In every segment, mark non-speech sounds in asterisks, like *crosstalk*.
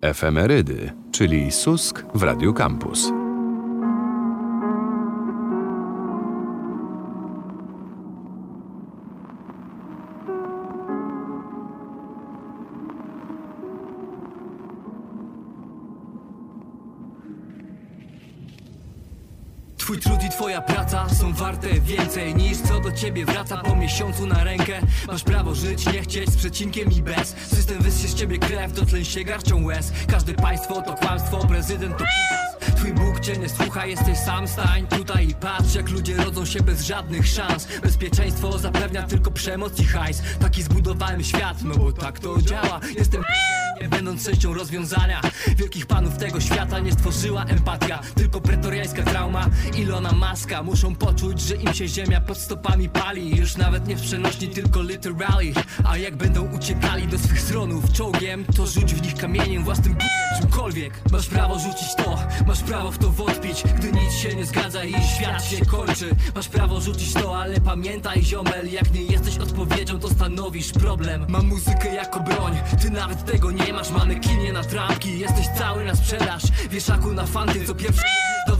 Efemerydy, czyli Susk w Radio Campus. Twoja praca są warte więcej niż co do ciebie wraca. Po miesiącu na rękę Masz prawo żyć, nie chcieć z przecinkiem i bez. System wyssie z ciebie krew, dotleń się garścią łez. Każde państwo to kłamstwo, prezydent to p***. Twój Bóg cię nie słucha, jesteś sam, stań tutaj i patrz Jak ludzie rodzą się bez żadnych szans. Bezpieczeństwo zapewnia tylko przemoc i hajs. Taki zbudowałem świat, no bo tak to działa. Jestem nie będąc częścią rozwiązania. Wielkich panów tego świata nie stworzyła empatia Tylko pretoriańska trauma, Ilona Maska Muszą poczuć, że im się ziemia pod stopami pali. Już nawet nie w przenośni, tylko literally A jak będą uciekali do swych stronów czołgiem To rzuć w nich kamieniem, własnym czymkolwiek. Masz prawo rzucić to, masz prawo w to wątpić Gdy nic się nie zgadza i świat się kończy. Masz prawo rzucić to, ale pamiętaj ziomel Jak nie jesteś odpowiedzią, to stanowisz problem. Mam muzykę jako broń, ty nawet tego nie masz Manekinie na trampki, jesteś cały na sprzedaż. Wieszaku na fanty, co pierwszy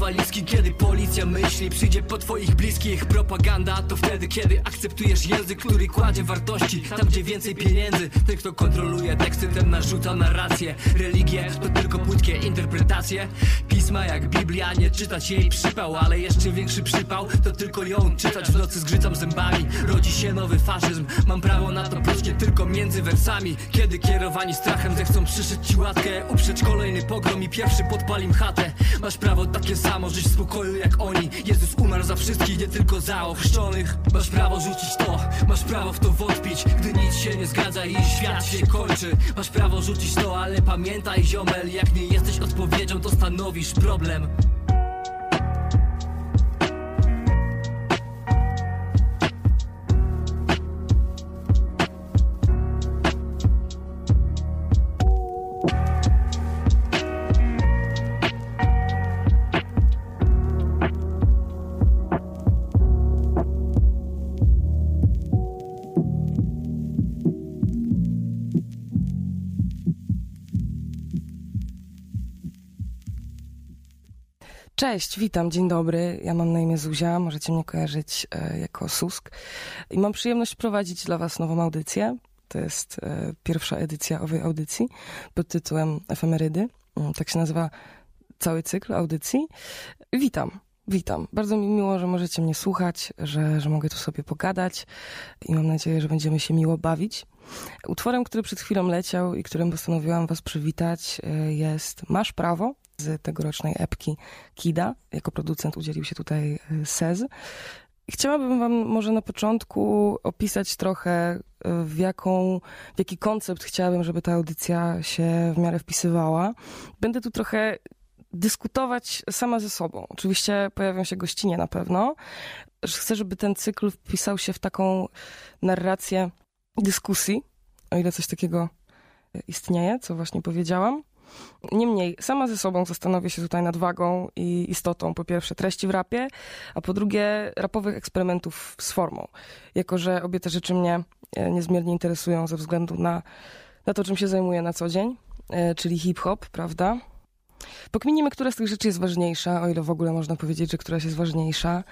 walizki Kiedy policja myśli, przyjdzie po twoich bliskich. Propaganda to wtedy, kiedy akceptujesz język Który kładzie wartości, tam gdzie więcej pieniędzy. Ten kto kontroluje teksty, ten narzuca narrację. Religie to tylko płytkie interpretacje. Pisma jak Biblia, nie czytać jej przypał Ale jeszcze większy przypał, to tylko ją czytać. W nocy zgrzytam zębami, rodzi się nowy faszyzm. Mam prawo na to proście tylko między wersami. Kiedy kierowani strachem zechcą przyszyć ci łatkę Uprzeć kolejny pogrom i pierwszy podpalim chatę. Masz prawo takie samo, żyć w spokoju jak oni. Jezus umarł za wszystkich, nie tylko za ochrzczonych. Masz prawo rzucić to, masz prawo w to wątpić. Gdy nic się nie zgadza i świat się kończy Masz prawo rzucić to, ale pamiętaj ziomel Jak nie jesteś odpowiedzią, to stanowisz problem Cześć, witam, dzień dobry. Ja mam na imię Zuzia, możecie mnie kojarzyć e, jako Susk. I mam przyjemność prowadzić dla Was nową audycję. To jest e, pierwsza edycja owej audycji pod tytułem Efemerydy. Mm, Tak się nazywa cały cykl audycji. Witam. Witam. Bardzo mi miło, że możecie mnie słuchać, że, że mogę tu sobie pogadać i mam nadzieję, że będziemy się miło bawić. Utworem, który przed chwilą leciał i którym postanowiłam Was przywitać, e, jest Masz Prawo z tegorocznej epki Kida. Jako producent udzielił się tutaj e, Sez. Chciałabym Wam może na początku opisać trochę, e, w, jaką, w jaki koncept chciałabym, żeby ta audycja się w miarę wpisywała. Będę tu trochę dyskutować sama ze sobą. Oczywiście pojawią się gościnie na pewno. Chcę, żeby ten cykl wpisał się w taką narrację dyskusji, o ile coś takiego istnieje, co właśnie powiedziałam. Niemniej, sama ze sobą zastanowię się tutaj nad wagą i istotą, po pierwsze, treści w rapie, a po drugie, rapowych eksperymentów z formą. Jako, że obie te rzeczy mnie e, niezmiernie interesują ze względu na, na to, czym się zajmuję na co dzień, e, czyli hip-hop, prawda? Pokminimy, która z tych rzeczy jest ważniejsza, o ile w ogóle można powiedzieć, że któraś jest ważniejsza.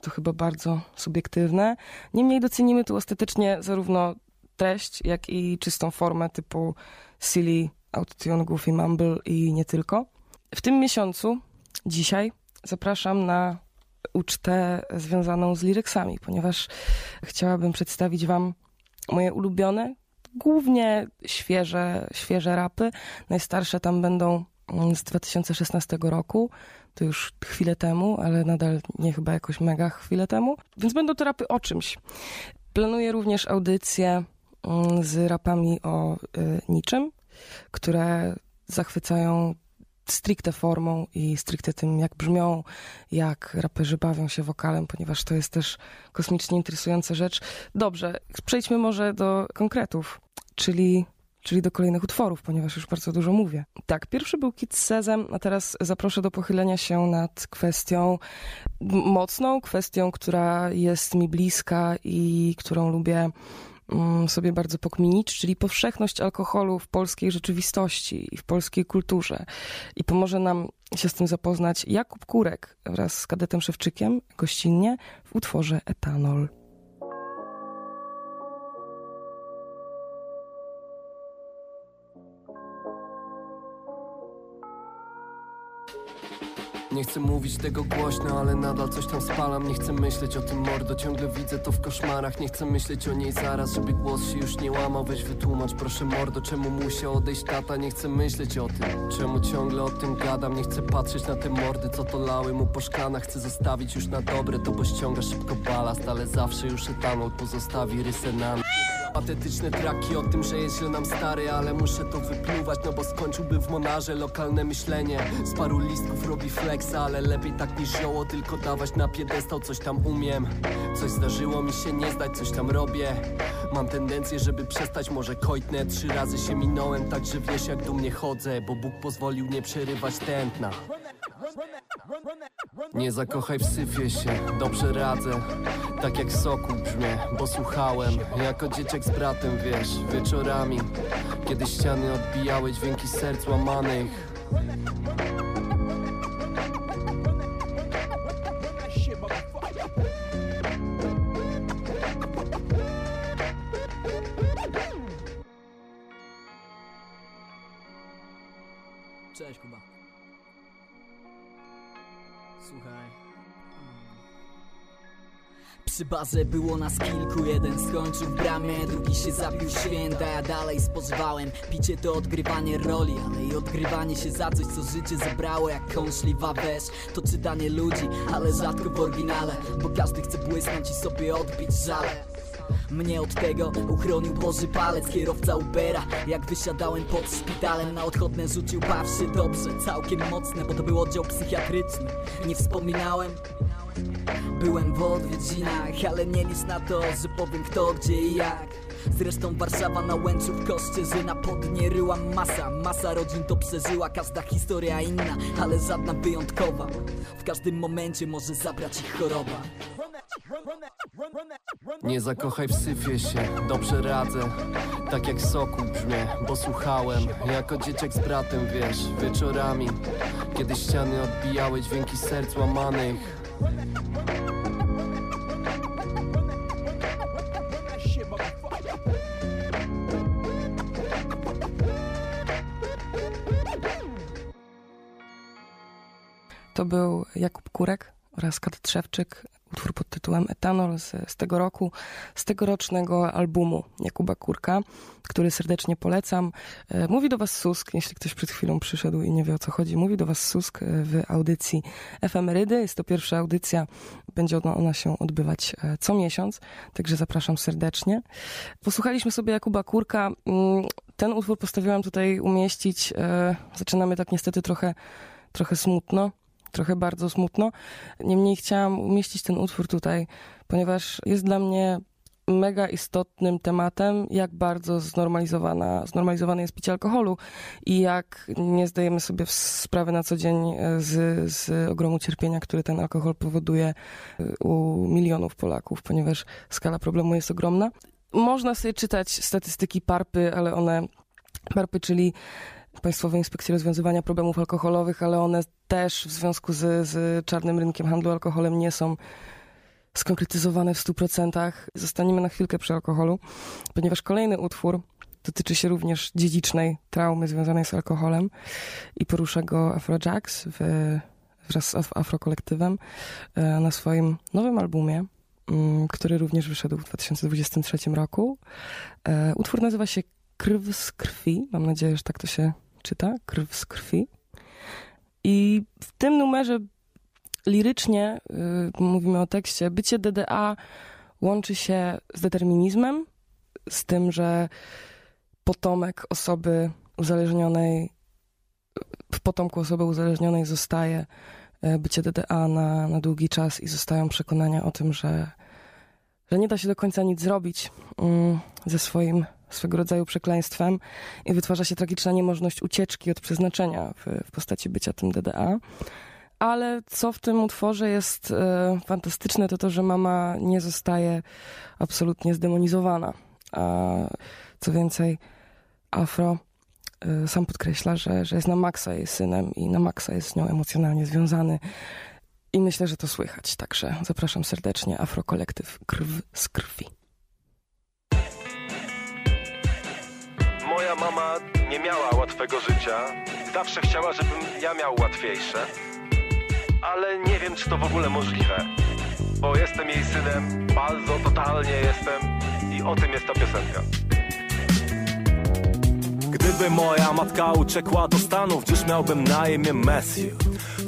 To chyba bardzo subiektywne. Niemniej docenimy tu ostatecznie zarówno treść, jak i czystą formę typu silly, autotune, goofy, mumble i nie tylko. W tym miesiącu, dzisiaj, zapraszam na ucztę związaną z liryksami, ponieważ chciałabym przedstawić wam moje ulubione, głównie świeże, świeże rapy. Najstarsze tam będą z 2016 roku. To już chwilę temu, ale nadal nie chyba jakoś mega chwilę temu. Więc będą to rapy o czymś. Planuję również audycję mm, z rapami o y, niczym, które zachwycają stricte formą i stricte tym, jak brzmią, jak raperzy bawią się wokalem, ponieważ to jest też kosmicznie interesująca rzecz. Dobrze, przejdźmy może do konkretów, czyli, czyli do kolejnych utworów, ponieważ już bardzo dużo mówię. Tak, pierwszy był Kid Sezem, a teraz zaproszę do pochylenia się nad kwestią mocną, kwestią, która jest mi bliska i którą lubię sobie bardzo pokminić, czyli powszechność alkoholu w polskiej rzeczywistości i w polskiej kulturze. I pomoże nam się z tym zapoznać Jakub Kurek wraz z kadetem Szewczykiem gościnnie w utworze Etanol. Nie chcę mówić tego głośno, ale nadal coś tam spalam. Nie chcę myśleć o tym mordo, ciągle widzę to w koszmarach. Nie chcę myśleć o niej zaraz, żeby głos się już nie łamał. Weź wytłumacz proszę mordo, czemu musi odejść tata? Nie chcę myśleć o tym, czemu ciągle o tym gadam. Nie chcę patrzeć na te mordy, co to lały mu po szklanach. Chcę zostawić już na dobre, to bo ściąga szybko balast Ale zawsze już etanol pozostawi rysę na Patetyczne traki o tym, że jest źle nam stary Ale muszę to wypluwać, no bo skończyłby w monarze Lokalne myślenie, z paru listków robi flexa Ale lepiej tak niż zioło, tylko dawać na piedestał Coś tam umiem, coś zdarzyło mi się nie zdać Coś tam robię, mam tendencję, żeby przestać Może kojtnę, trzy razy się minąłem Także wiesz jak do mnie chodzę Bo Bóg pozwolił nie przerywać tętna nie zakochaj w syfie się, dobrze radzę Tak jak soku brzmię, bo słuchałem Jako dzieciak z bratem, wiesz, wieczorami Kiedy ściany odbijały dźwięki serc łamanych Barze było nas kilku, jeden skończył w bramie Drugi się zabił święta, ja dalej spożywałem Picie to odgrywanie roli, ale i odgrywanie się za coś, co życie zebrało Jak kąśliwa wesz, to czytanie ludzi, ale rzadko w oryginale Bo każdy chce błysnąć i sobie odbić żale. Mnie od tego uchronił Boży palec Kierowca Ubera. Jak wysiadałem pod szpitalem Na odchodne rzucił baw się dobrze Całkiem mocne, bo to był oddział psychiatryczny. Nie wspominałem Byłem w odwiedzinach, ale nie licz na to, że powiem kto, gdzie i jak. Zresztą Warszawa na Łęczów, Kościerzyna pod nie ryła masa. Masa rodzin to przeżyła, każda historia inna, ale żadna wyjątkowa. W każdym momencie może zabrać ich choroba. Nie zakochaj w syfie się, dobrze radzę. Tak jak soku brzmię, bo słuchałem. Jako dzieciak z bratem, wiesz, wieczorami. Kiedy ściany odbijały dźwięki serc łamanych To był Jakub Kurek oraz Kat Trzewczyk, utwór pod tytułem Etanol z, z tego roku, z tegorocznego albumu Jakuba Kurka, który serdecznie polecam. E, mówi do Was Susk, jeśli ktoś przed chwilą przyszedł i nie wie o co chodzi, mówi do Was Susk e, w audycji Efemerydy. Jest to pierwsza audycja, będzie ona, ona się odbywać e, co miesiąc, także zapraszam serdecznie. Posłuchaliśmy sobie Jakuba Kurka. Mm, ten utwór postanowiłam tutaj umieścić. Zaczynamy tak niestety trochę, trochę smutno trochę bardzo smutno. Niemniej chciałam umieścić ten utwór tutaj, ponieważ jest dla mnie mega istotnym tematem, jak bardzo znormalizowana, znormalizowane jest picie alkoholu i jak nie zdajemy sobie sprawy na co dzień e, z, z ogromu cierpienia, który ten alkohol powoduje e, u milionów Polaków, ponieważ skala problemu jest ogromna. Można sobie czytać statystyki PARPy, ale one, PARPy, czyli Państwowej Inspekcji Rozwiązywania Problemów Alkoholowych, ale one też w związku z, z czarnym rynkiem handlu alkoholem nie są skonkretyzowane w 100%. Zostaniemy na chwilkę przy alkoholu, ponieważ kolejny utwór dotyczy się również dziedzicznej traumy związanej z alkoholem i porusza go Afrojax w, wraz z Afrokolektywem e, na swoim nowym albumie, mm, który również wyszedł w 2023 roku. E, utwór nazywa się Krw z krwi. Mam nadzieję, że tak to się czyta. Krw z krwi. I w tym numerze lirycznie, yy, mówimy o tekście, bycie DDA łączy się z determinizmem, z tym, że potomek osoby uzależnionej, w potomku osoby uzależnionej zostaje y, bycie DDA na, na długi czas i zostają przekonania o tym, że, że nie da się do końca nic zrobić yy, ze swoim swego rodzaju przekleństwem i wytwarza się tragiczna niemożność ucieczki od przeznaczenia w, w postaci bycia tym DDA. Ale co w tym utworze jest e, fantastyczne, to to, że mama nie zostaje absolutnie zdemonizowana. A co więcej, Afro y, sam podkreśla, że, że jest na maksa jej synem i na maksa jest z nią emocjonalnie związany. I myślę, że to słychać. Także zapraszam serdecznie Afro Kolektyw Krw z krwi. Moja mama nie miała łatwego życia. Zawsze chciała, żebym ja miał łatwiejsze. Ale nie wiem, czy to w ogóle możliwe. Bo jestem jej synem, bardzo totalnie jestem i o tym jest ta piosenka. Gdyby moja matka uciekła do Stanów, dziś miałbym na imię Matthew.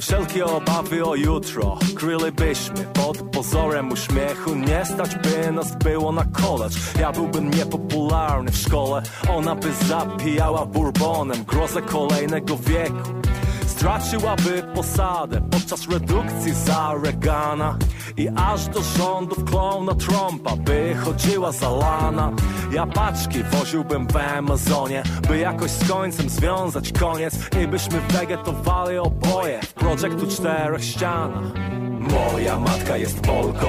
Wszelkie obawy o jutro krylibyśmy pod pozorem uśmiechu. Nie stać by nas było na college. Ja byłbym niepopularny w szkole. Ona by zapijała bourbonem grozę kolejnego wieku. Straciłaby posadę podczas redukcji za Reagana I aż do rządów klona Trumpa by chodziła za lana. Ja paczki woziłbym w Amazonie By jakoś z końcem związać koniec. I byśmy wegetowali oboje w projektu czterech ścianach. Moja matka jest Polką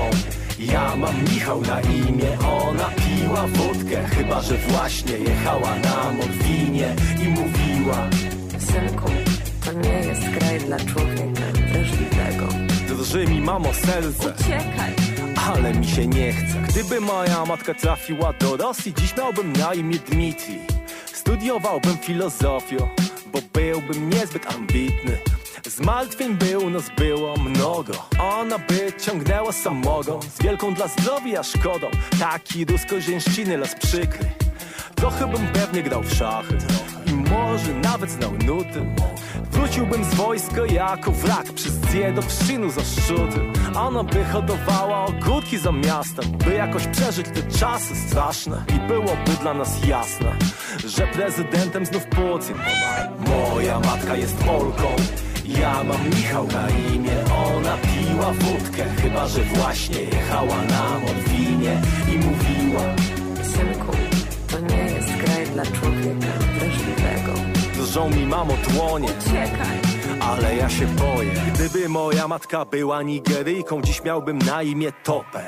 ja mam Michał na imię, ona piła wódkę Chyba, że właśnie jechała na Morfinie i mówiła Synku, nie jest kraj dla człowieka wrażliwego. Drży mi mamo serce Uciekaj! ale mi się nie chce. Gdyby moja matka trafiła do Rosji, dziś miałbym na imię Dmitrij. Studiowałbym filozofię, bo byłbym niezbyt ambitny. Zmartwień by u nas było mnogo. Ona by ciągnęła samogon z wielką dla zdrowia szkodą. Taki rusko-zięściny las przykry. Trochę bym pewnie grał w szachy może nawet znał nuty. Wróciłbym z wojska jako wrak przez dziedowszczynu zaszczuty. Ona by hodowała ogórki za miastem, by jakoś przeżyć te czasy straszne. I byłoby dla nas jasne, że prezydentem znów Putin. Moja matka jest Polką. Ja mam Michał na imię, ona piła wódkę Chyba, że właśnie jechała na Morfinie i mówiła Synku, Drżą mi mamo dłonie Uciekaj! Ale ja się boję Gdyby moja matka była Nigeryjką. Dziś miałbym na imię Topę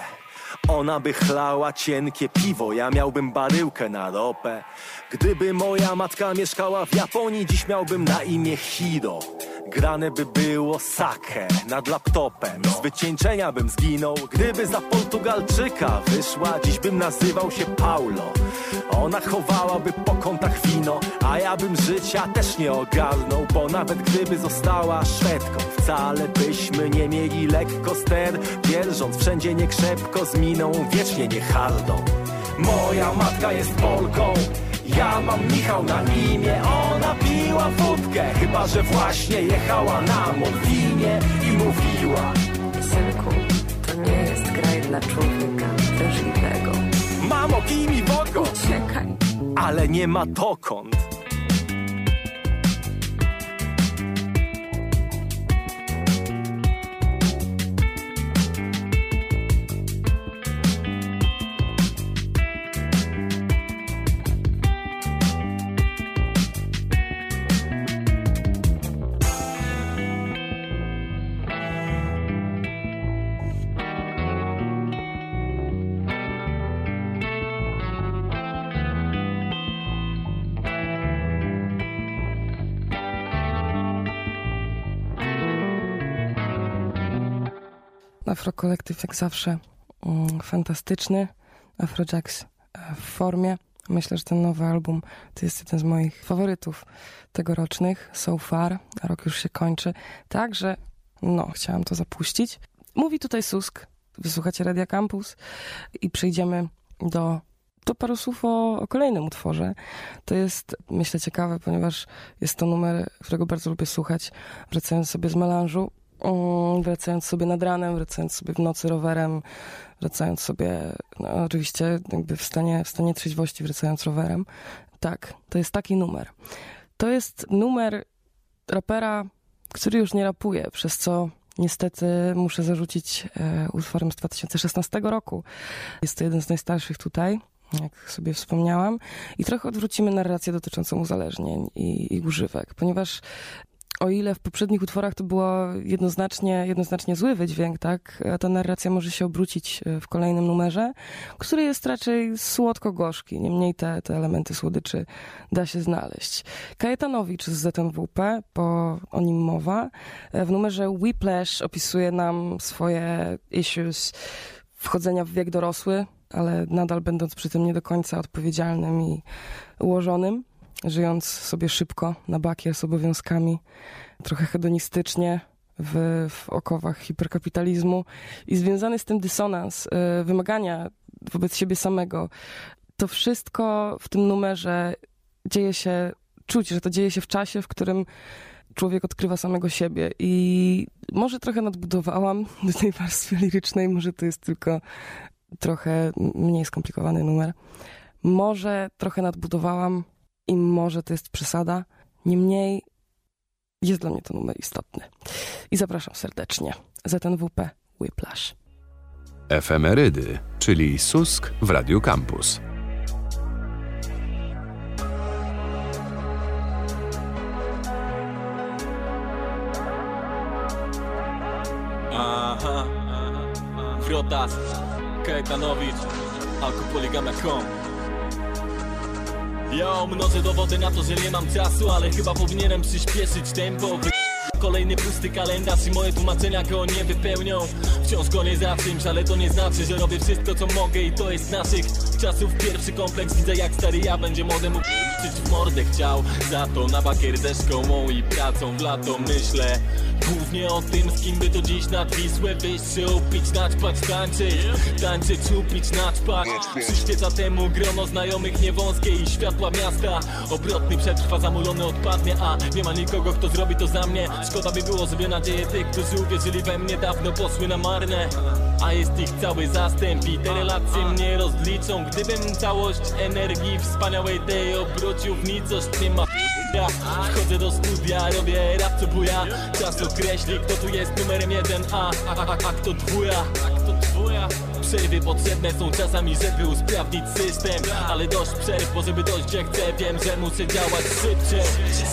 Ona by chlała cienkie piwo Ja miałbym baryłkę na ropę. Gdyby moja matka mieszkała w Japonii Dziś miałbym na imię Hiro Grane by było sake nad laptopem. Z wycieńczenia bym zginął Gdyby za Portugalczyka wyszła. Dziś bym nazywał się Paulo. Ona chowałaby po kątach wino A ja bym życia też nie ogarnął Bo nawet gdyby została Szwedką Wcale byśmy nie mieli lekko ster. Dzierżąc wszędzie niekrzepko z miną Wiecznie nie hardą Moja matka jest Polką ja mam Michał na imię, ona piła wódkę Chyba, że właśnie jechała na Morfinie i mówiła Synku, to nie jest kraj dla człowieka wrażliwego. Mamo, kij mi w oko, Uciekaj! ale nie ma dokąd Afro Kolektyw jak zawsze mm, fantastyczny. Afrojax e, w formie. Myślę, że ten nowy album to jest jeden z moich faworytów tegorocznych so far. Rok już się kończy. Także, no, chciałam to zapuścić. Mówi tutaj Susk. Wysłuchacie Radia Campus i przejdziemy do, do paru słów o, o kolejnym utworze. To jest, myślę, ciekawe, ponieważ jest to numer, którego bardzo lubię słuchać, wracając sobie z melanżu. Wracając sobie nad ranem, wracając sobie w nocy rowerem, wracając sobie, no oczywiście jakby w stanie, w stanie trzeźwości, wracając rowerem. Tak, to jest taki numer. To jest numer rapera, który już nie rapuje, przez co niestety muszę zarzucić e, utworem z 2016 roku. Jest to jeden z najstarszych tutaj, jak sobie wspomniałam. I trochę odwrócimy narrację dotyczącą uzależnień i, i używek, ponieważ o ile w poprzednich utworach to było jednoznacznie, jednoznacznie zły wydźwięk, tak, ta narracja może się obrócić e, w kolejnym numerze, który jest raczej słodko-gorzki. Niemniej te, te elementy słodyczy da się znaleźć. Kajetanowicz z ZNWP, bo o nim mowa, e, w numerze Whiplash opisuje nam swoje issues wchodzenia w wiek dorosły, ale nadal będąc przy tym nie do końca odpowiedzialnym i ułożonym żyjąc sobie szybko na bakier z obowiązkami, trochę hedonistycznie w, w okowach hiperkapitalizmu i związany z tym dysonans, y, wymagania wobec siebie samego. To wszystko w tym numerze dzieje się, czuć, że to dzieje się w czasie, w którym człowiek odkrywa samego siebie i może trochę nadbudowałam do tej warstwy lirycznej, może to jest tylko trochę mniej skomplikowany numer. Może trochę nadbudowałam i może to jest przesada. Niemniej jest dla mnie to numer istotny. I zapraszam serdecznie. ZNWP Whiplash. Efemerydy, czyli Susk w Radiu Campus. Aha, Wrotas, Kajetanowicz, alkopoligamia.com Ja mnożę dowody na to, że nie mam czasu, ale chyba powinienem przyspieszyć tempo Kolejny pusty kalendarz i moje tłumaczenia go nie wypełnią. Wciąż gonię za czymś, ale to nie znaczy, że robię wszystko co mogę i to jest naszych czasów. Pierwszy kompleks Widzę jak stary ja będzie młodym uczyć w mordę chciał. Za to na bakier ze szkołą i pracą w lato myślę. Głównie o tym, z kim by to dziś nad Wisłę wyjść Czy upić, naćpać, tańczyć. Tańczyć, upić, naćpać. Przyświeca temu grono znajomych niewąskie i światła miasta. Obrotny przetrwa, zamulony odpadnie A nie ma nikogo, kto zrobi to za mnie Szkoda by było sobie nadzieję tych, którzy uwierzyli we mnie Dawno poszły na marne. A jest ich cały zastęp i te relacje mnie rozliczą. Gdybym całość energii wspaniałej tej obrócił w nicość Nie ma ja Wchodzę do studia, robię rap co buja. Czas określi kto tu jest numerem jeden A, a, a, A kto dwuja Przerwy potrzebne są czasami, żeby usprawnić system. Ale dość przerw, bo żeby dojść gdzie chcę Wiem, że muszę działać szybciej.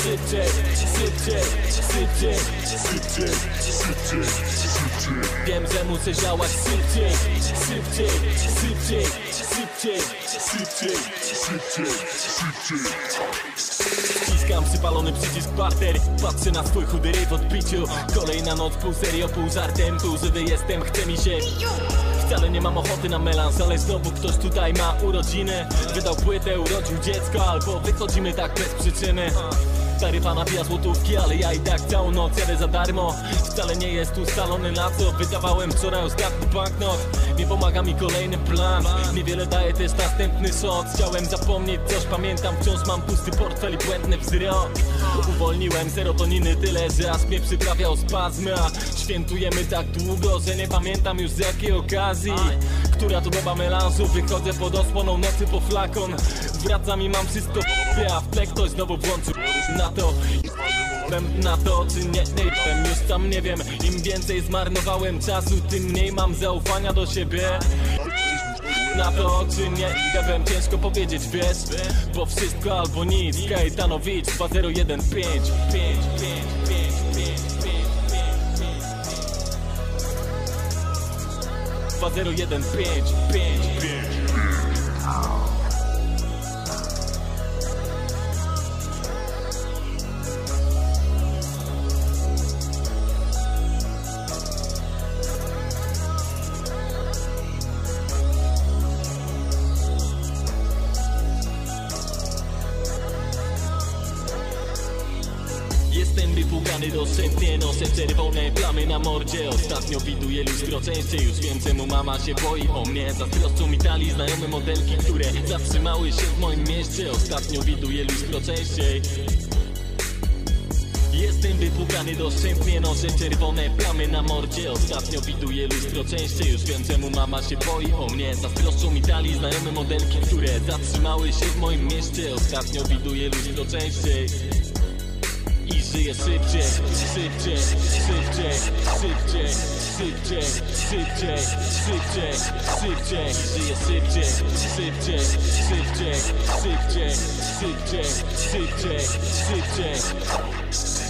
Szybciej, szybciej, szybciej Szybciej, szybciej, szybciej. Wiem, że muszę działać szybciej. Szybciej, szybciej, szybciej Szybciej, szybciej, szybciej. Ściskam przypalony przycisk parter. Patrzę na swój chudy ryb w odbiciu. Kolejna noc pół serio, pół żartem. Pół żywy jestem, chce mi się Wcale nie mam ochoty na melans Ale znowu ktoś tutaj ma urodziny. Wydał płytę, urodził dziecko Albo wychodzimy tak bez przyczyny Taryfa napija złotówki, ale ja i tak całą noc jadę za darmo. Wcale nie jest ustalony na co Wydawałem wczoraj ostatni banknot. Nie pomaga mi kolejny plan Niewiele daje też następny shot Chciałem zapomnieć coś, pamiętam Wciąż mam pusty portfel i błędny wzrok. Uwolniłem serotoniny tyle, że aż mnie przyprawiał spazmy A świętujemy tak długo, że nie pamiętam już z jakiej okazji. Która to doba melanżu? Wychodzę pod osłoną nocy po flakon. Wracam i mam wszystko w w tle ktoś znowu włączył na to na to, czy nie, nie wiem, już tam nie wiem. Im więcej zmarnowałem czasu, tym mniej mam zaufania do siebie. Na to, czy nie, nie wiem, ciężko powiedzieć, wiesz. Bo wszystko albo nic, Kajetanowicz 2015 5, 5, 5, 2015 5, 5 Widuję lustro częściej Już wiem czemu mama się boi o mnie. Zazdroszczą mi tali znajome modelki Które zatrzymały się w moim mieście. Ostatnio widuję lustro częściej Jestem wypłukany doszczętnie Noszę czerwone plamy na mordzie. Ostatnio widuję lustro częściej Już wiem czemu mama się boi o mnie. Zazdroszczą mi tali znajome modelki Które zatrzymały się w moim mieście. Ostatnio widuję lustro częściej i żyję szybciej, szybciej, szybciej, szybciej, szybciej, szybciej, szybciej, szybciej I żyję szybciej, szybciej, szybciej, szybciej, szybciej, szybciej, szybciej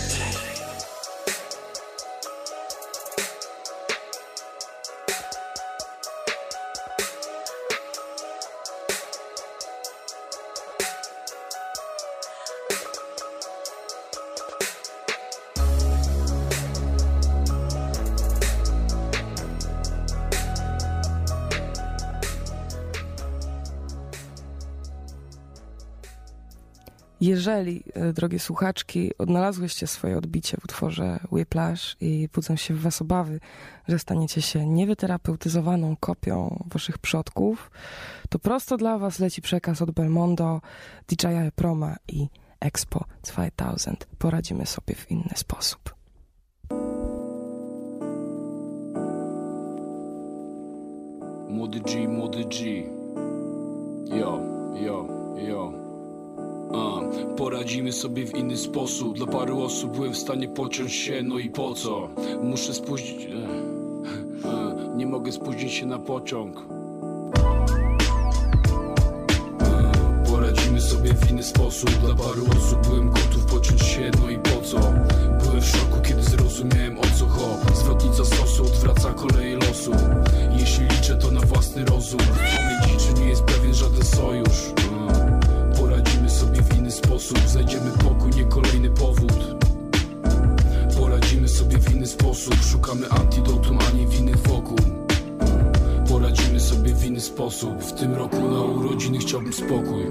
Jeżeli, e, drogie słuchaczki, odnalazłyście swoje odbicie w utworze Whiplash i budzą się w was obawy, że staniecie się niewyterapeutyzowaną kopią waszych przodków, to prosto dla was leci przekaz od Belmondo, DJI Proma i Expo 2000. Poradzimy sobie w inny sposób. Młody G, młody G. Yo, yo, yo. Poradzimy sobie w inny sposób. Dla paru osób byłem w stanie pociąć się, no i po co? Muszę spóźnić. Ech. E, nie mogę spóźnić się na pociąg. E, Poradzimy sobie w inny sposób. Dla paru osób byłem gotów pociąć się, no i po co? Byłem w szoku, kiedy zrozumiałem o co ho. Zwrotnica stosu odwraca koleje losu. Jeśli liczę to na własny rozum, pamięci czy nie jest pewien żaden sojusz. E, Poradzimy sobie w sposób, znajdziemy pokój, nie kolejny powód. Poradzimy sobie w inny sposób, szukamy antidotum, a nie winy wokół. Poradzimy sobie w inny sposób, w tym roku na urodziny chciałbym spokój.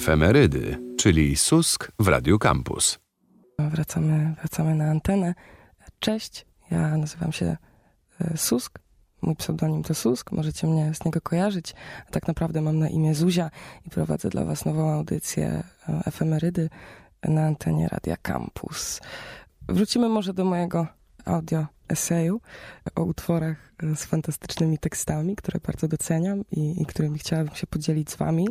Efemerydy, czyli Susk w Radio Campus. Wracamy, wracamy na antenę. Cześć, ja nazywam się e, Susk. Mój pseudonim to Susk, możecie mnie z niego kojarzyć. A tak naprawdę mam na imię Zuzia i prowadzę dla Was nową audycję Efemerydy na antenie Radia Campus. Wrócimy może do mojego audio eseju o utworach e, z fantastycznymi tekstami, które bardzo doceniam i, i którymi chciałabym się podzielić z Wami.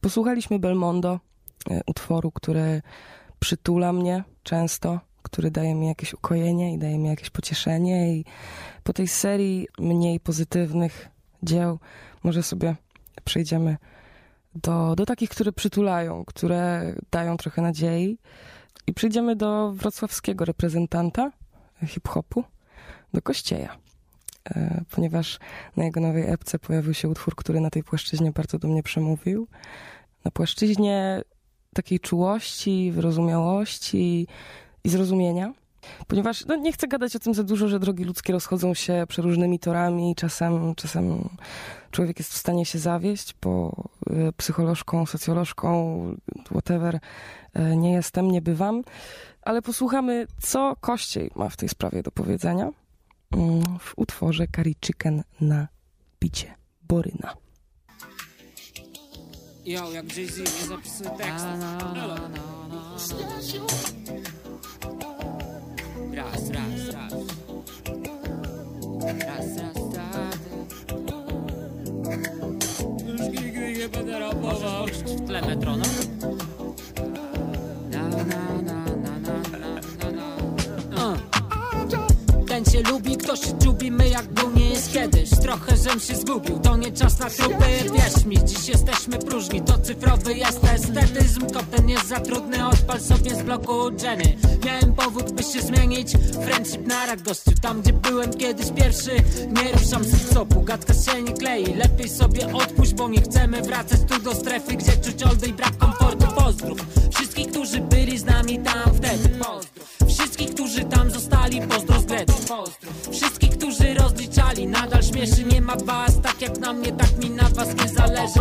Posłuchaliśmy Belmondo, e, utworu, który przytula mnie często, który daje mi jakieś ukojenie i daje mi jakieś pocieszenie. I po tej serii mniej pozytywnych dzieł może sobie przejdziemy do, do takich, które przytulają, które dają trochę nadziei. I przejdziemy do wrocławskiego reprezentanta hip-hopu, do Kościeja. E, Ponieważ na jego nowej epce pojawił się utwór, który na tej płaszczyźnie bardzo do mnie przemówił. Na płaszczyźnie takiej czułości, wyrozumiałości i zrozumienia. Ponieważ no, nie chcę gadać o tym za dużo, że drogi ludzkie rozchodzą się przeróżnymi torami. Czasem, czasem człowiek jest w stanie się zawieść, bo y, psycholożką, socjolożką, whatever y, nie jestem, nie bywam. Ale posłuchamy, co Kościej ma w tej sprawie do powiedzenia mm, w utworze Curry Chicken na bicie Boryna. Yo, jak Jay-Z nie zapisuje tekstu. Elo. Raz, raz, raz. Raz, raz, raz. Już nigdy nie będę rapował. w tle metronom? Na, na, na, Ten cię lubi, ktoś się czubi, my jak był nie jest kiedyś. Trochę żem się zgubił, to nie czas na trupy. Wierz mi, dziś jesteśmy próżni, to cyfrowy jest estetyzm. Koten jest za trudny, odpal sobie z bloku Jenny. Miałem powód, by się zmienić, friendship na rak gościu Tam gdzie byłem kiedyś pierwszy, nie ruszam z copu Gadka się nie klei, lepiej sobie odpuść Bo nie chcemy wracać tu do strefy, gdzie czuć oldy i brak komfortu. Pozdrów wszystkich, którzy byli z nami tam wtedy. Pozdrów Pozdrów wszystkich, którzy rozliczali Nadal śmieszy, nie ma was Tak jak na mnie, tak mi na was nie zależy.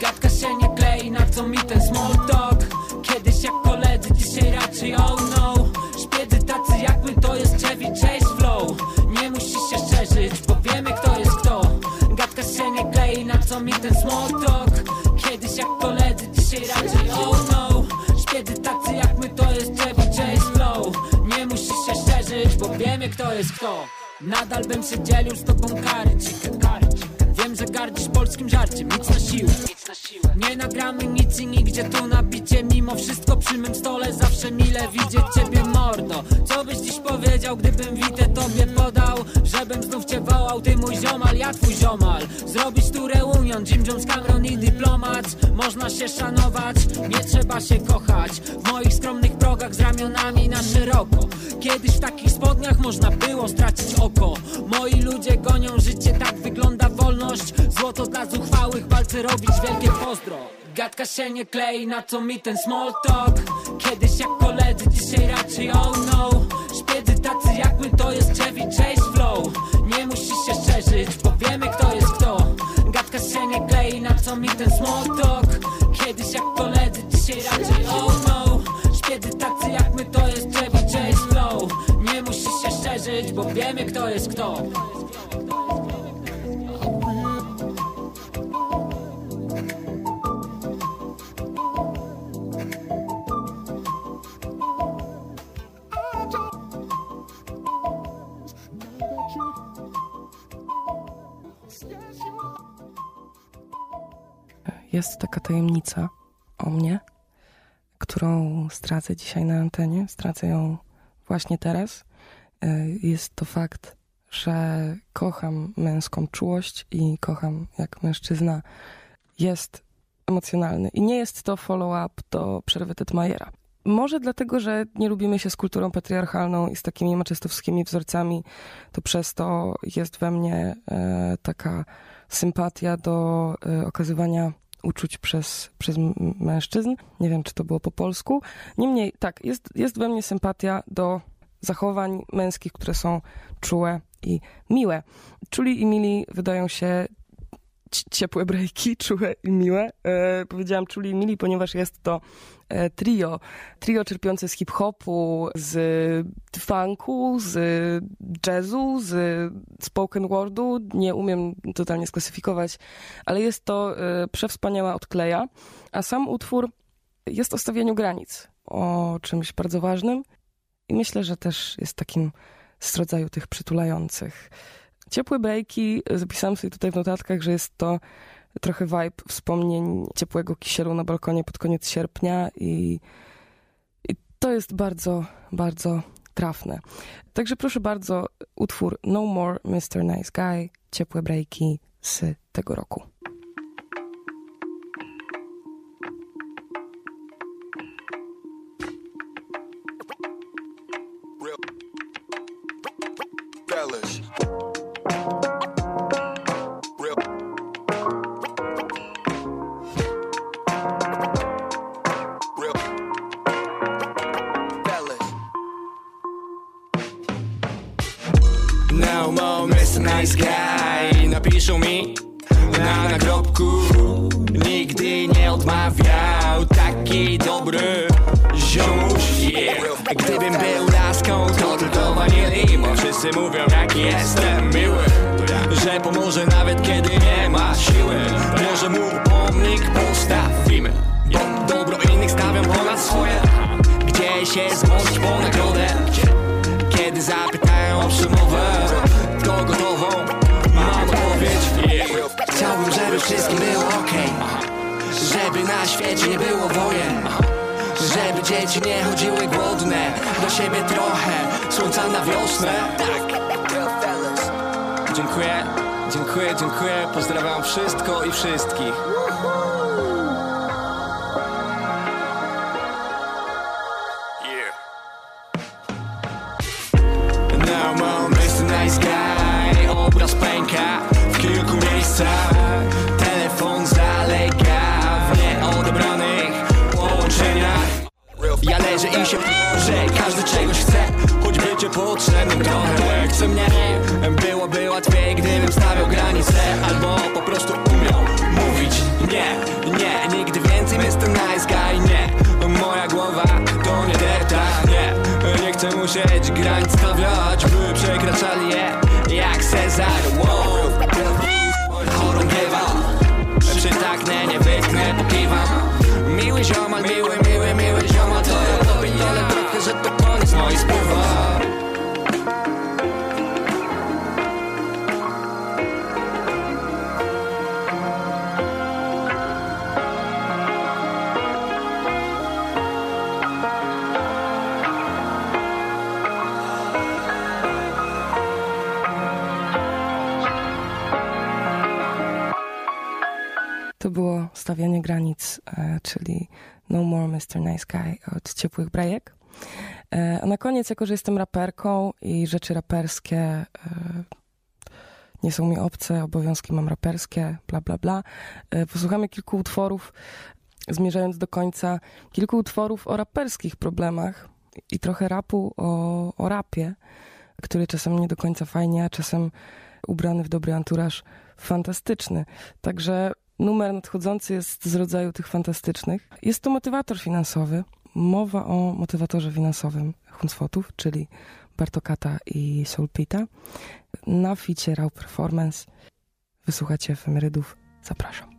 Gadka się nie klei, na co mi ten small talk? Kiedyś jak koledzy, dzisiaj raczej oh no. Szpiedy tacy jak my, to jest Chevy Chase Flow. Nie musisz się szerzyć, bo wiemy kto jest kto. Gadka się nie klei, na co mi ten small talk? Kiedyś jak koledzy, dzisiaj raczej wiemy kto jest kto. Nadal bym się dzielił z tobą kary, Wiem, że gardzisz polskim żarciem, nic na siłę. Nie nagramy nic i nigdzie tu nabicie Mimo wszystko przy mym stole zawsze mile widzieć ciebie mordo. Co byś dziś powiedział, gdybym witę tobie podał? Żebym znów cię wołał, ty mój ziomal, ja twój ziomal. Zrobić tu reunion, Jim Jones, Cameron i dyplomat. Można się szanować, nie trzeba się kochać. W moich skromnych progach z ramionami na szeroko. Kiedyś w takich spodniach można było stracić oko. Moi ludzie gonią życie, tak wygląda wolność. Złoto dla zuchwałych, walce robić wielkie pozdro Gadka się nie klei, na co mi ten small talk? Kiedyś jak koledzy, dzisiaj raczej oh no. Szpiedy tacy jak my, to jest Chevy Chase Flow. Nie musisz się szerzyć, bo wiemy kto jest kto. Gadka się nie klei, na co mi ten small talk? Kiedyś jak koledzy, dzisiaj raczej oh no. Szpiedy tacy jak my, to jest Chevy Chase Flow. Nie musisz się szerzyć, bo wiemy kto jest kto Jest taka tajemnica o mnie, którą zdradzę dzisiaj na antenie. Zdradzę ją właśnie teraz. E, Jest to fakt, że kocham męską czułość i kocham, jak mężczyzna jest emocjonalny. I nie jest to follow-up do przerwy Tetmajera. Może dlatego, że nie lubimy się z kulturą patriarchalną i z takimi maczystowskimi wzorcami, to przez to jest we mnie e, taka sympatia do e, okazywania uczuć przez, przez mężczyzn. Nie wiem, czy to było po polsku. Niemniej, tak, jest, jest we mnie sympatia do zachowań męskich, które są czułe i miłe. Czuli i mili wydają się ciepłe breaki, *laughs* czułe i miłe. E, powiedziałam czuli i mili, ponieważ jest to e, trio. Trio czerpiące z hip-hopu, z funku, z jazzu, z spoken wordu. Nie umiem totalnie sklasyfikować, ale jest to e, przewspaniała odkleja. A sam utwór jest o stawianiu granic, o czymś bardzo ważnym i myślę, że też jest takim z rodzaju tych przytulających. Ciepłe bejki, zapisałam sobie tutaj w notatkach, że jest to trochę vibe wspomnień ciepłego kisielu na balkonie pod koniec sierpnia i, i to jest bardzo, bardzo trafne. Także proszę bardzo, utwór No More Mr. Nice Guy, ciepłe breaki z tego roku. Gdzie się zgłosić po nagrodę. Kiedy zapytają o przemowę To gotową mam odpowiedź. Chciałbym, żeby wszystkim było okej. Żeby na świecie nie było wojen. Żeby dzieci nie chodziły głodne. Do siebie trochę Słońca na wiosnę. Fellas. Dziękuję, dziękuję, dziękuję. Pozdrawiam wszystko i wszystkich i się że każdy czegoś chce Choć bycie potrzebnym trochę. Chce mnie Byłoby łatwiej, gdybym stawiał granice Albo po prostu umiał mówić Nie, nie, nigdy więcej Mr. Nice Guy, nie. Moja głowa to nie depta, nie. Nie chcę musieć granic stawiać By przekraczali je jak Cezar wow. Chorągiewa. Przytaknę, nie wytknę, pokiwam. Miły ziomal, miły, miły, stawianie granic, e, czyli No More Mr. Nice Guy od Ciepłych Brajek. E, a na koniec, jako że jestem raperką i rzeczy raperskie e, nie są mi obce, obowiązki mam raperskie, bla, bla, bla, posłuchamy kilku utworów, zmierzając do końca, kilku utworów o raperskich problemach i trochę rapu o, o rapie, który czasem nie do końca fajnie, a czasem ubrany w dobry anturaż fantastyczny. Także numer nadchodzący jest z rodzaju tych fantastycznych. Jest to motywator finansowy. Mowa o motywatorze finansowym Huncwotów, czyli Bartokata i Soulpita. Na ficie Raw Performance. Wysłuchacie efemerydów. Zapraszam.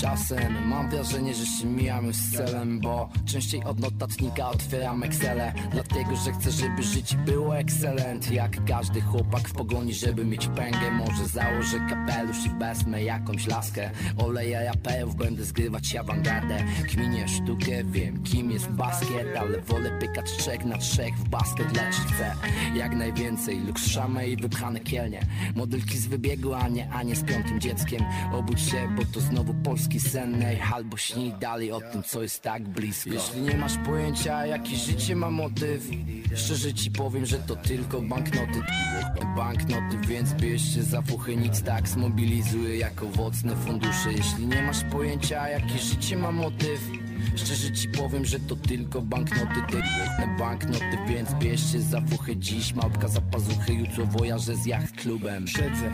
Czasem. Mam wrażenie, że się mijamy z celem Bo częściej od notatnika otwieram Excele Dlatego, że chcę, żeby życie było excellent. Jak każdy chłopak w pogoni, żeby mieć pęgę. Może założę kapelusz i wezmę jakąś laskę. Oleję raperów, będę zgrywać awangardę. Kminię sztukę, wiem kim jest basket. Ale wolę pykać trzech na trzech w basket Lecz chcę jak najwięcej. Lux szamę i wypchane kielnie. Modelki z wybiegu, a nie, a nie z piątym dzieckiem. Obudź się, bo to znowu polski sen ej, Albo śnij dalej o tym, co jest tak blisko. Jeśli nie masz pojęcia, jakie życie ma motyw Szczerze ci powiem, że to tylko banknoty. Banknoty, więc bierz się za fuchy Nic tak zmobilizuje jak owocne fundusze. Jeśli nie masz pojęcia, jakie życie ma motyw Szczerze ci powiem, że to tylko banknoty. Te główne banknoty, więc bierz się za fuchy. Dziś małpka za pazuchy, jutro wojażę z jacht klubem Siedzę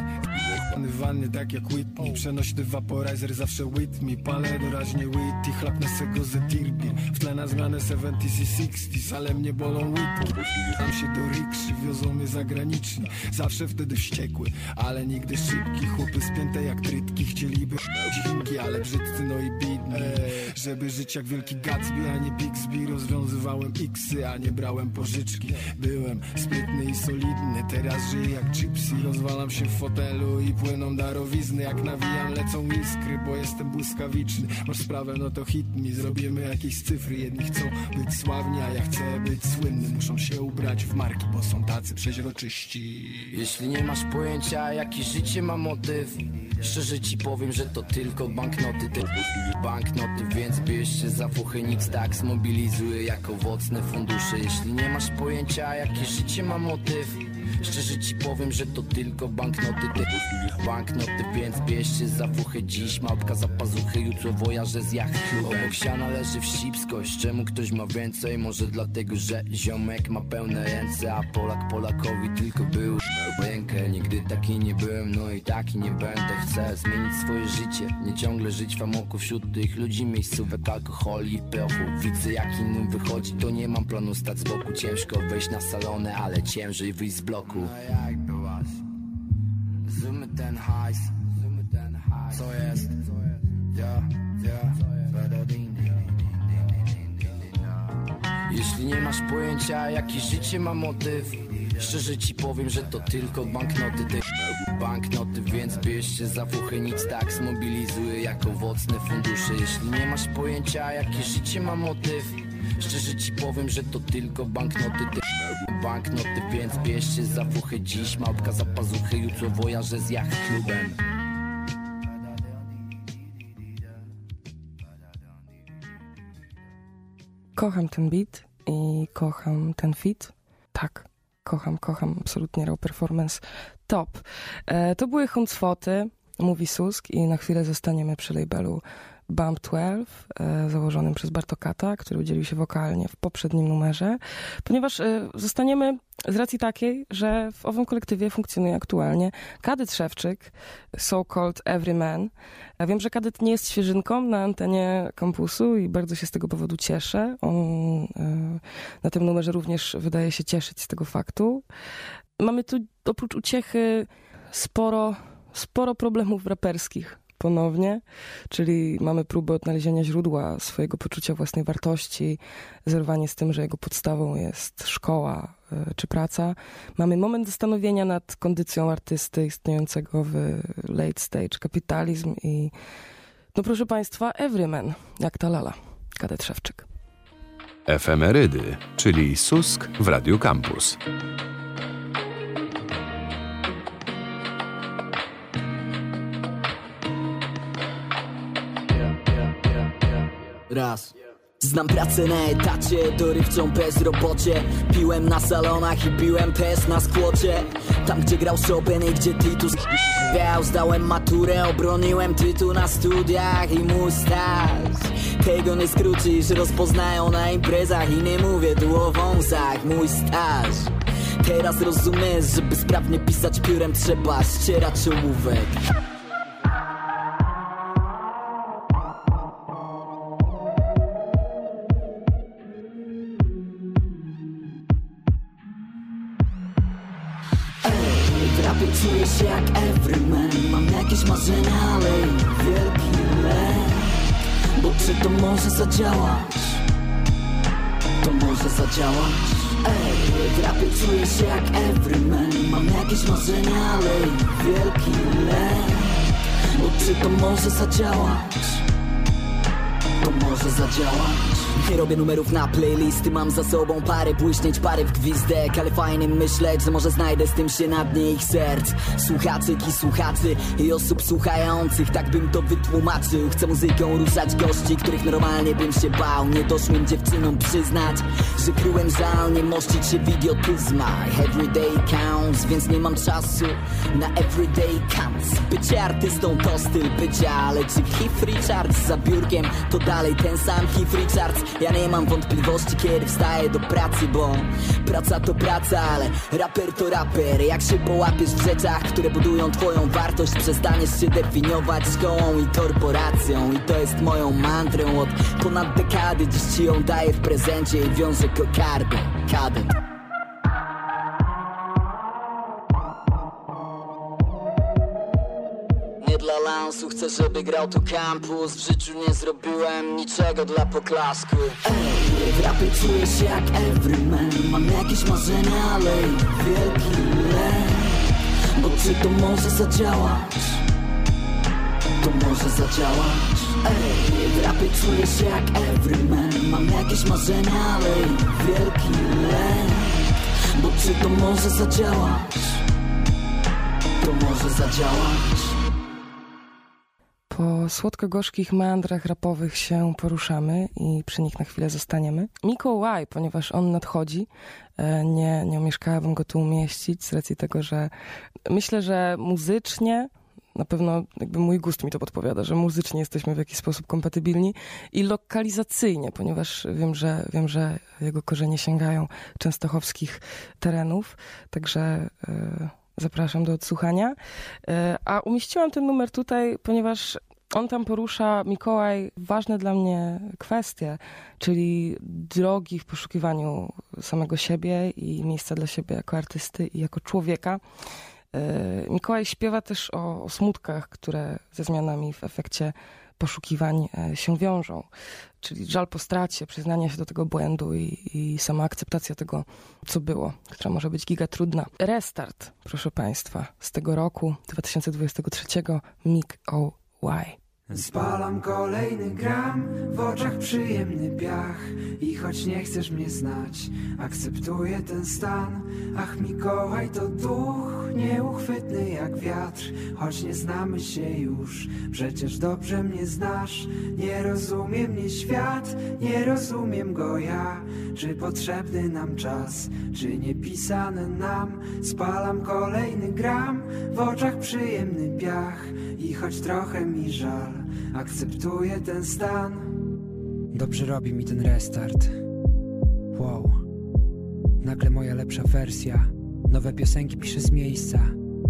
w wanny tak jak Whitney. Przenośny vaporizer zawsze me. Palę doraźnie witty, chlapnę se go ze tirbir W tle na zmianę 70s i 60s Ale mnie bolą łydki Tam się do rikszy, wiozą mnie zagraniczni. Zawsze wtedy wściekły, ale nigdy szybki. Chłopy spięte jak trytki Chcieliby. Dźwinki, ale brzydcy no i bidni. Żeby żyć jak wielki Gatsby, a nie Bixby. Rozwiązywałem xy, a nie brałem pożyczki. Byłem sprytny i solidny Teraz żyję jak gypsy Rozwalam się w fotelu i płyną darowizny. Jak nawijam lecą iskry, bo jestem błyskawiczny. Masz sprawę, no to hit mi. Zrobimy jakieś cyfry. Jedni chcą być sławni, a ja chcę być słynny. Muszą się ubrać w marki, bo są tacy przeźroczyści. Jeśli nie masz pojęcia, jakie życie ma motyw Szczerze ci powiem, że to tylko banknoty. Te banknoty, więc bierz się za fuchy Nic tak zmobilizuje jak owocne fundusze. Jeśli nie masz pojęcia, jakie życie ma motyw Szczerze ci powiem, że to tylko banknoty. Te banknoty, więc bierz się za fuchy Dziś małpka za pazuchy, jutro wojażę z jacht klubem Obok siana leży wścibskość. Czemu ktoś ma więcej? Może dlatego, że ziomek ma pełne ręce A Polak Polakowi tylko był rękę Nigdy taki nie byłem, no i taki nie będę Chcę zmienić swoje życie Nie ciągle żyć w amoku wśród tych ludzi Miejscówek, alkoholi i prochu Widzę jak innym wychodzi, to nie mam planu stać z boku Ciężko wejść na salonę, ale ciężej wyjść z bloku No jak byłaś? Zoomy ten hajs Co jest? Ja, ja Jeśli nie masz pojęcia, jaki życie ma motyw Szczerze ci powiem, że to tylko banknoty Te banknoty, więc bierz się za fuchy Nic tak zmobilizuje jak owocne fundusze. Jeśli nie masz pojęcia, jakie życie ma motyw Szczerze ci powiem, że to tylko banknoty Te banknoty, więc bierz się za fuchy. Dziś małpka za pazuchy, jutro wojażę z jacht klubem Kocham ten beat i kocham ten fit. Tak, kocham, kocham absolutnie raw performance. Top. E, to były Huncwoty, mówi Susk i na chwilę zostaniemy przy labelu Bump 12, e, założonym przez Bartokata, który udzielił się wokalnie w poprzednim numerze, ponieważ e, zostaniemy z racji takiej, że w owym kolektywie funkcjonuje aktualnie Kadyt Szewczyk, so-called Everyman. Ja wiem, że Kadyt nie jest świeżynką na antenie kampusu i bardzo się z tego powodu cieszę. On e, na tym numerze również wydaje się cieszyć z tego faktu. Mamy tu oprócz uciechy sporo, sporo problemów raperskich ponownie, czyli mamy próbę odnalezienia źródła swojego poczucia własnej wartości, zerwanie z tym, że jego podstawą jest szkoła y, czy praca. Mamy moment zastanowienia nad kondycją artysty istniejącego w late stage kapitalizm i no proszę Państwa, everyman, jak ta lala, kadet Szewczyk. Efemerydy, czyli Susk w Radiu Campus. Raz. Znam pracę na etacie, dorywczą bezrobocie. Piłem na salonach i piłem też na skłocie. Tam gdzie grał Chopin i gdzie Titus. Grał Zdałem maturę, obroniłem tytuł na studiach i mój staż Tego nie skrócisz, rozpoznają na imprezach I nie mówię tu o wąsach, mój staż. Teraz rozumiesz, żeby sprawnie pisać piórem trzeba ścierać czołówek czuję się jak everyman. Mam jakieś marzenia, ale wielki lęk. Bo czy to może zadziałać? To może zadziałać. Ej, w rapie czuję się jak everyman. Mam jakieś marzenia, ale wielki lęk. Bo czy to może zadziałać? To może zadziałać nie robię numerów na playlisty Mam za sobą parę błyśnięć, parę w gwizdek Ale fajnie myśleć, że może znajdę z tym się na dnie ich serc. Słuchaczyk i słuchaczy i osób słuchających Tak bym to wytłumaczył. Chcę muzyką ruszać gości, których normalnie bym się bał. Niedoszłym dziewczynom przyznać Że kryłem żal, nie mościć się w idiotyzmach Everyday counts, więc nie mam czasu na everyday counts. Bycie artystą to styl bycia Ale czy Keith Richards za biurkiem to dalej ten sam Keith Richards Ja nie mam wątpliwości kiedy wstaję do pracy Bo praca to praca, ale raper to raper. Jak się połapiesz w rzeczach, które budują twoją wartość Przestaniesz się definiować szkołą i korporacją. I to jest moją mantrą od ponad dekady. Dziś ci ją daję w prezencie i wiążę kokardę Kadet Nie dla lansu, chcę, żeby grał tu kampus W życiu nie zrobiłem niczego dla poklasku. Ej, w rapie czuję się jak everyman Mam jakieś marzenia, ale wielki lęk. Bo czy to może zadziałać? To może zadziałać? Ej, w rapie czuję się jak everyman Mam jakieś marzenia, ale wielki lęk. Bo czy to może zadziałać? To może zadziałać Po słodko-gorzkich meandrach rapowych się poruszamy i przy nich na chwilę zostaniemy. Mikołaj, ponieważ on nadchodzi, e, nie, nie omieszkałabym go tu umieścić z racji tego, że myślę, że muzycznie na pewno jakby mój gust mi to podpowiada, że muzycznie jesteśmy w jakiś sposób kompatybilni i lokalizacyjnie, ponieważ wiem, że, wiem, że jego korzenie sięgają częstochowskich terenów, także e, zapraszam do odsłuchania. E, a umieściłam ten numer tutaj, ponieważ on tam porusza, Mikołaj, ważne dla mnie kwestie, czyli drogi w poszukiwaniu samego siebie i miejsca dla siebie jako artysty i jako człowieka. E, Mikołaj śpiewa też o, o smutkach, które ze zmianami w efekcie poszukiwań e, się wiążą. Czyli żal po stracie, przyznanie się do tego błędu i, i sama akceptacja tego, co było, która może być giga trudna. Restart, proszę Państwa, z tego roku 2023 Mik O.Y. Spalam kolejny gram, w oczach przyjemny piach. I choć nie chcesz mnie znać, akceptuję ten stan. Ach Mikołaj to duch, nieuchwytny jak wiatr. Choć nie znamy się już, przecież dobrze mnie znasz. Nie rozumie mnie świat, nie rozumiem go ja. Czy potrzebny nam czas, czy niepisane nam? Spalam kolejny gram, w oczach przyjemny piach. I choć trochę mi żal, akceptuję ten stan Dobrze robi mi ten restart. Wow. Nagle moja lepsza wersja. Nowe piosenki piszę z miejsca.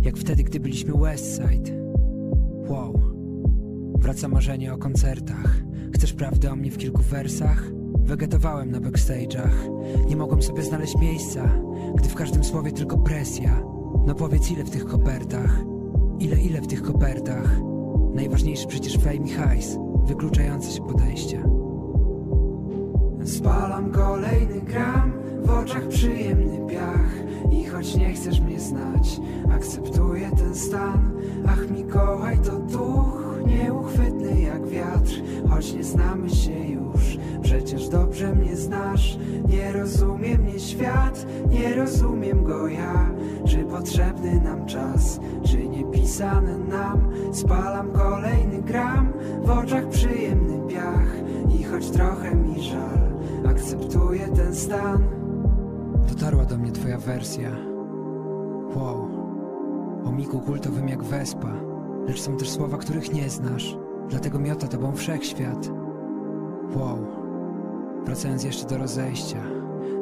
Jak wtedy, gdy byliśmy Westside. Wow. Wraca marzenie o koncertach. Chcesz prawdę o mnie w kilku wersach? Wegetowałem na backstage'ach. Nie mogłem sobie znaleźć miejsca, gdy w każdym słowie tylko presja. No powiedz ile w tych kopertach? Ile, ile w tych kopertach? Najważniejszy przecież fame i hajs, wykluczające się podejścia. Spalam kolejny gram, w oczach przyjemny piach. I choć nie chcesz mnie znać, akceptuję ten stan. Ach Mikołaj to duch, nieuchwytny jak wiatr. Choć nie znamy się już, przecież dobrze mnie znasz Nie rozumie mnie świat, nie rozumiem go ja Czy potrzebny nam czas, czy niepisane nam Spalam kolejny gram, w oczach przyjemny piach I choć trochę mi żal, akceptuję ten stan Dotarła do mnie twoja wersja. Wow. O miku kultowym jak wespa. Lecz są też słowa, których nie znasz. Dlatego miota tobą wszechświat. Wow. Wracając jeszcze do rozejścia.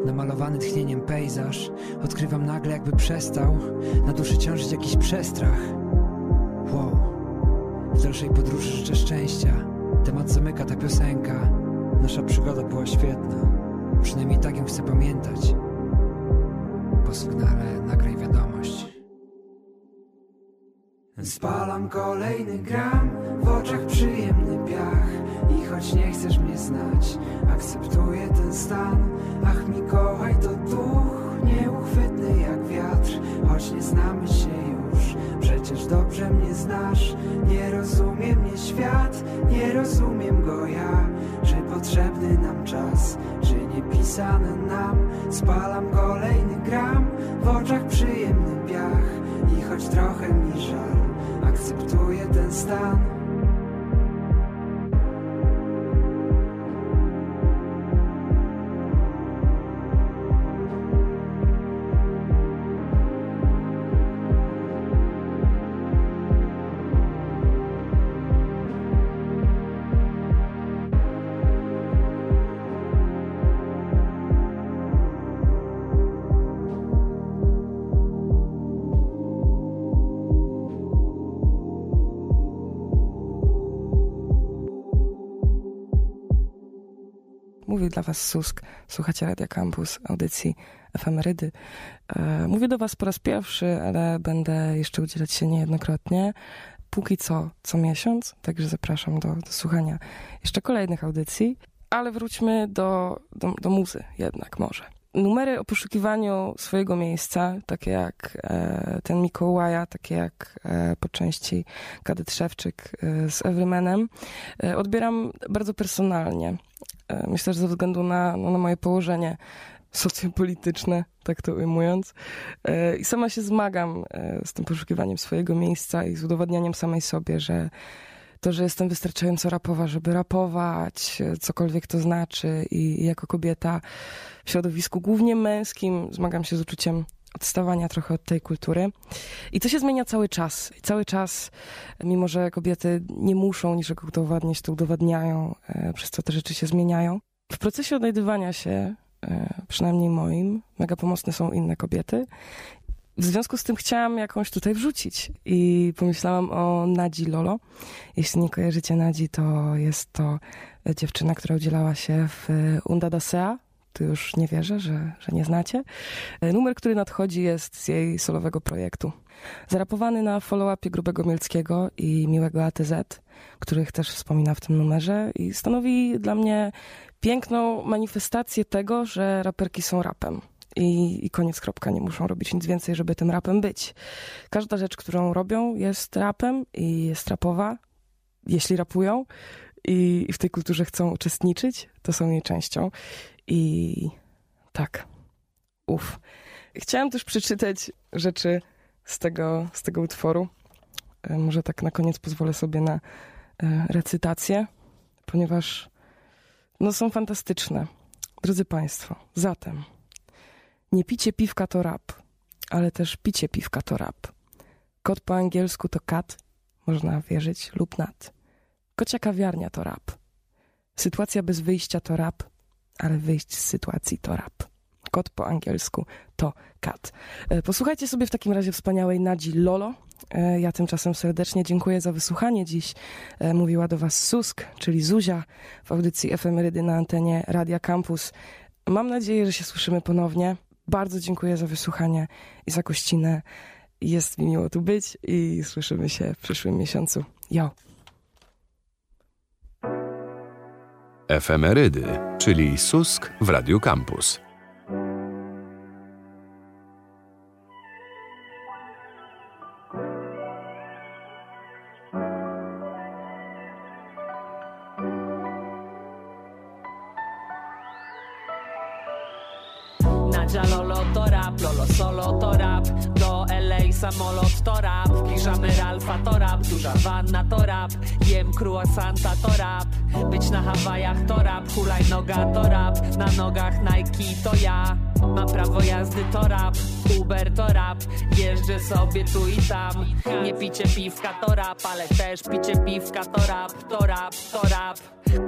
Namalowany tchnieniem pejzaż, odkrywam nagle, jakby przestał na duszy ciążyć jakiś przestrach. Wow. W dalszej podróży życzę szczęścia. Temat zamyka ta piosenka. Nasza przygoda była świetna. Przynajmniej tak ją chcę pamiętać. Po sygnale nagraj wiadomość. Spalam kolejny gram, w oczach przyjemny piach. I choć nie chcesz mnie znać, akceptuję ten stan. Ach Mikołaj to duch, nieuchwytny jak wiatr. Choć nie znamy się już, przecież dobrze mnie znasz. Nie rozumie mnie świat, nie rozumiem go ja. Czy potrzebny nam czas, czy niepisane nam. Spalam kolejny gram, w oczach przyjemny piach. I choć trochę mi żal, akceptuję ten stan dla Was Susk, słuchacie Radia Campus, audycji efemerydy. E, mówię do Was po raz pierwszy, ale będę jeszcze udzielać się niejednokrotnie. Póki co, co miesiąc, także zapraszam do, do słuchania jeszcze kolejnych audycji. Ale wróćmy do, do, do muzy jednak może. Numery o poszukiwaniu swojego miejsca, takie jak e, ten Mikołaja, takie jak e, po części Kadet Szewczyk e, z Everymanem, e, odbieram bardzo personalnie. E, myślę, że ze względu na, no, na moje położenie socjopolityczne, tak to ujmując. E, I sama się zmagam z tym poszukiwaniem swojego miejsca i z udowadnianiem samej sobie, że to, że jestem wystarczająco rapowa, żeby rapować, cokolwiek to znaczy i, jako kobieta w środowisku głównie męskim zmagam się z uczuciem odstawania trochę od tej kultury. I to się zmienia cały czas. Cały czas, mimo że kobiety nie muszą niczego udowadniać, to udowadniają, e, przez co te rzeczy się zmieniają. W procesie odnajdywania się, e, przynajmniej moim, mega pomocne są inne kobiety. W związku z tym chciałam jakąś tutaj wrzucić i pomyślałam o Nadzi Lolo. Jeśli nie kojarzycie Nadzi, to jest to dziewczyna, która udzielała się w Unda da Sea. Tu już nie wierzę, że, że nie znacie. Numer, który nadchodzi jest z jej solowego projektu. Zarapowany na follow-upie Grubego Mielckiego i Miłego ATZ, których też wspomina w tym numerze i stanowi dla mnie piękną manifestację tego, że raperki są rapem i, i koniec, kropka. Nie muszą robić nic więcej, żeby tym rapem być. Każda rzecz, którą robią, jest rapem i jest rapowa, jeśli rapują i, w tej kulturze chcą uczestniczyć, to są jej częścią. I tak, uff. Chciałam też przeczytać rzeczy z tego, z tego utworu. E, Może tak na koniec pozwolę sobie na e, recytację, ponieważ no, są fantastyczne. Drodzy Państwo, zatem nie picie piwka to rap, ale też picie piwka to rap. Kot po angielsku to kat, można wierzyć, lub nat. Kocia kawiarnia to rap. Sytuacja bez wyjścia to rap, ale wyjść z sytuacji to rap. Kot po angielsku to kat. E, Posłuchajcie sobie w takim razie wspaniałej Nadzi Lolo. E, Ja tymczasem serdecznie dziękuję za wysłuchanie. Dziś e, mówiła do Was Susk, czyli Zuzia w audycji Efemerydy na antenie Radia Campus. Mam nadzieję, że się słyszymy ponownie. Bardzo dziękuję za wysłuchanie i za gościnę. Jest mi miło tu być i słyszymy się w przyszłym miesiącu. Jo! Efemerydy, czyli Susk w Radiu Campus. Piżamy Ralfa to rap Duża wanna to rap. Jem croissanta to rap. Być na Hawajach to rap. Hulajnoga to rap. Na nogach Nike to ja. Mam prawo jazdy to rap. Uber to rap. Jeżdżę sobie tu i tam. Nie picie piwka to rap Ale też picie piwka to rap To rap, to rap.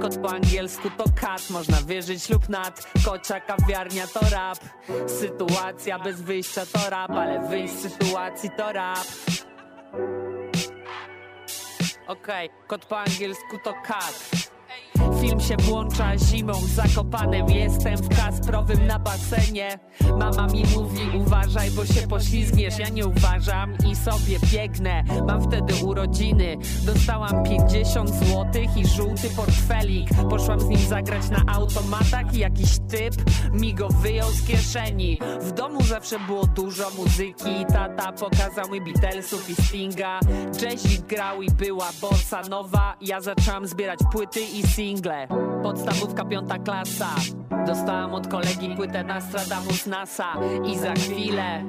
Kot po angielsku to kat Można wierzyć lub nad Kocia kawiarnia to rap. Sytuacja bez wyjścia to rap Ale wyjść z sytuacji to rap Okej, kot po angielsku to kat Film się włącza zimą, zakopanym jestem w kasprowym na basenie. Mama mi mówi uważaj, bo się poślizgniesz. Ja nie uważam i sobie biegnę. Mam wtedy urodziny. Dostałam 50 złotych i żółty portfelik. Poszłam z nim zagrać na automatach. I jakiś typ mi go wyjął z kieszeni. W domu zawsze było dużo muzyki. Tata pokazał mi Beatlesów i Stinga. Jazzik grał i była bossa nowa. Ja zaczęłam zbierać płyty i single Podstawówka piąta klasa. Dostałam od kolegi płytę Nostradamus NASA. I za chwilę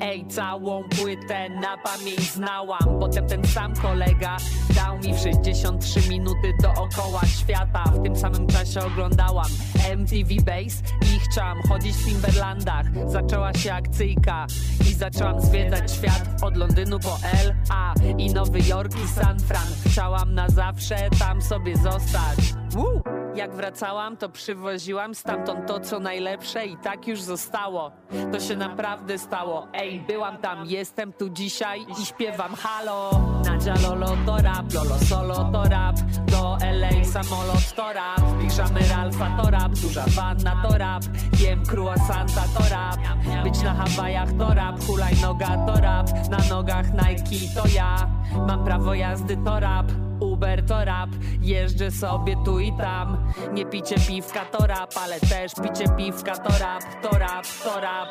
Ej, całą płytę na pamięć znałam. Potem ten sam kolega dał mi w 63 minuty dookoła świata. W tym samym czasie oglądałam MTV Base I chciałam chodzić w Timberlandach. Zaczęła się akcyjka I zaczęłam zwiedzać świat. Od Londynu po LA I Nowy Jork i San Fran. Chciałam na zawsze tam sobie zostać Woo! Jak wracałam, to przywoziłam stamtąd to, co najlepsze i tak już zostało. To się naprawdę stało. Ej, byłam tam, jestem tu dzisiaj i śpiewam halo. Nadzia Lolo to rap, Lolo solo to rap, do LA samolot to rap, piżamy Ralfa to rap, duża wanna to rap, jem croissanta to rap, być na Hawajach to rap, hulajnoga to rap, na nogach Nike to ja, mam prawo jazdy to rap. Uber to rap, jeżdżę sobie tu i tam. Nie picie piwka to rap, ale też picie piwka to rap To rap, to rap.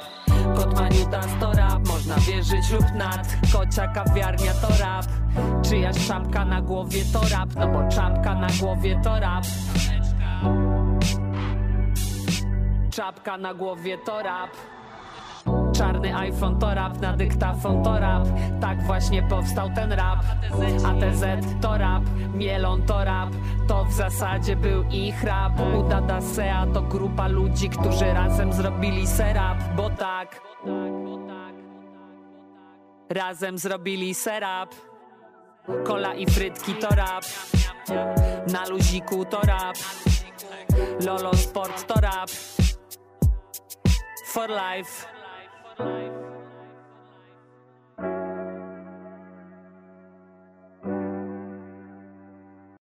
Kot Maniutas to rap, można wierzyć lub nad Kocia kawiarnia to rap. Czyjaś czapka na głowie to rap. No bo czapka na głowie to rap. Czapka na głowie to rap Czarny iPhone to rap, na dyktafon to rap. Tak właśnie powstał ten rap. ATZ to rap, Mielon to rap. To w zasadzie był ich rap. Uda Dasea to grupa ludzi, którzy razem zrobili serap. Bo tak. Razem zrobili serap. Kola i frytki to rap. Na luziku to rap. Lolo Sport to rap. For life time.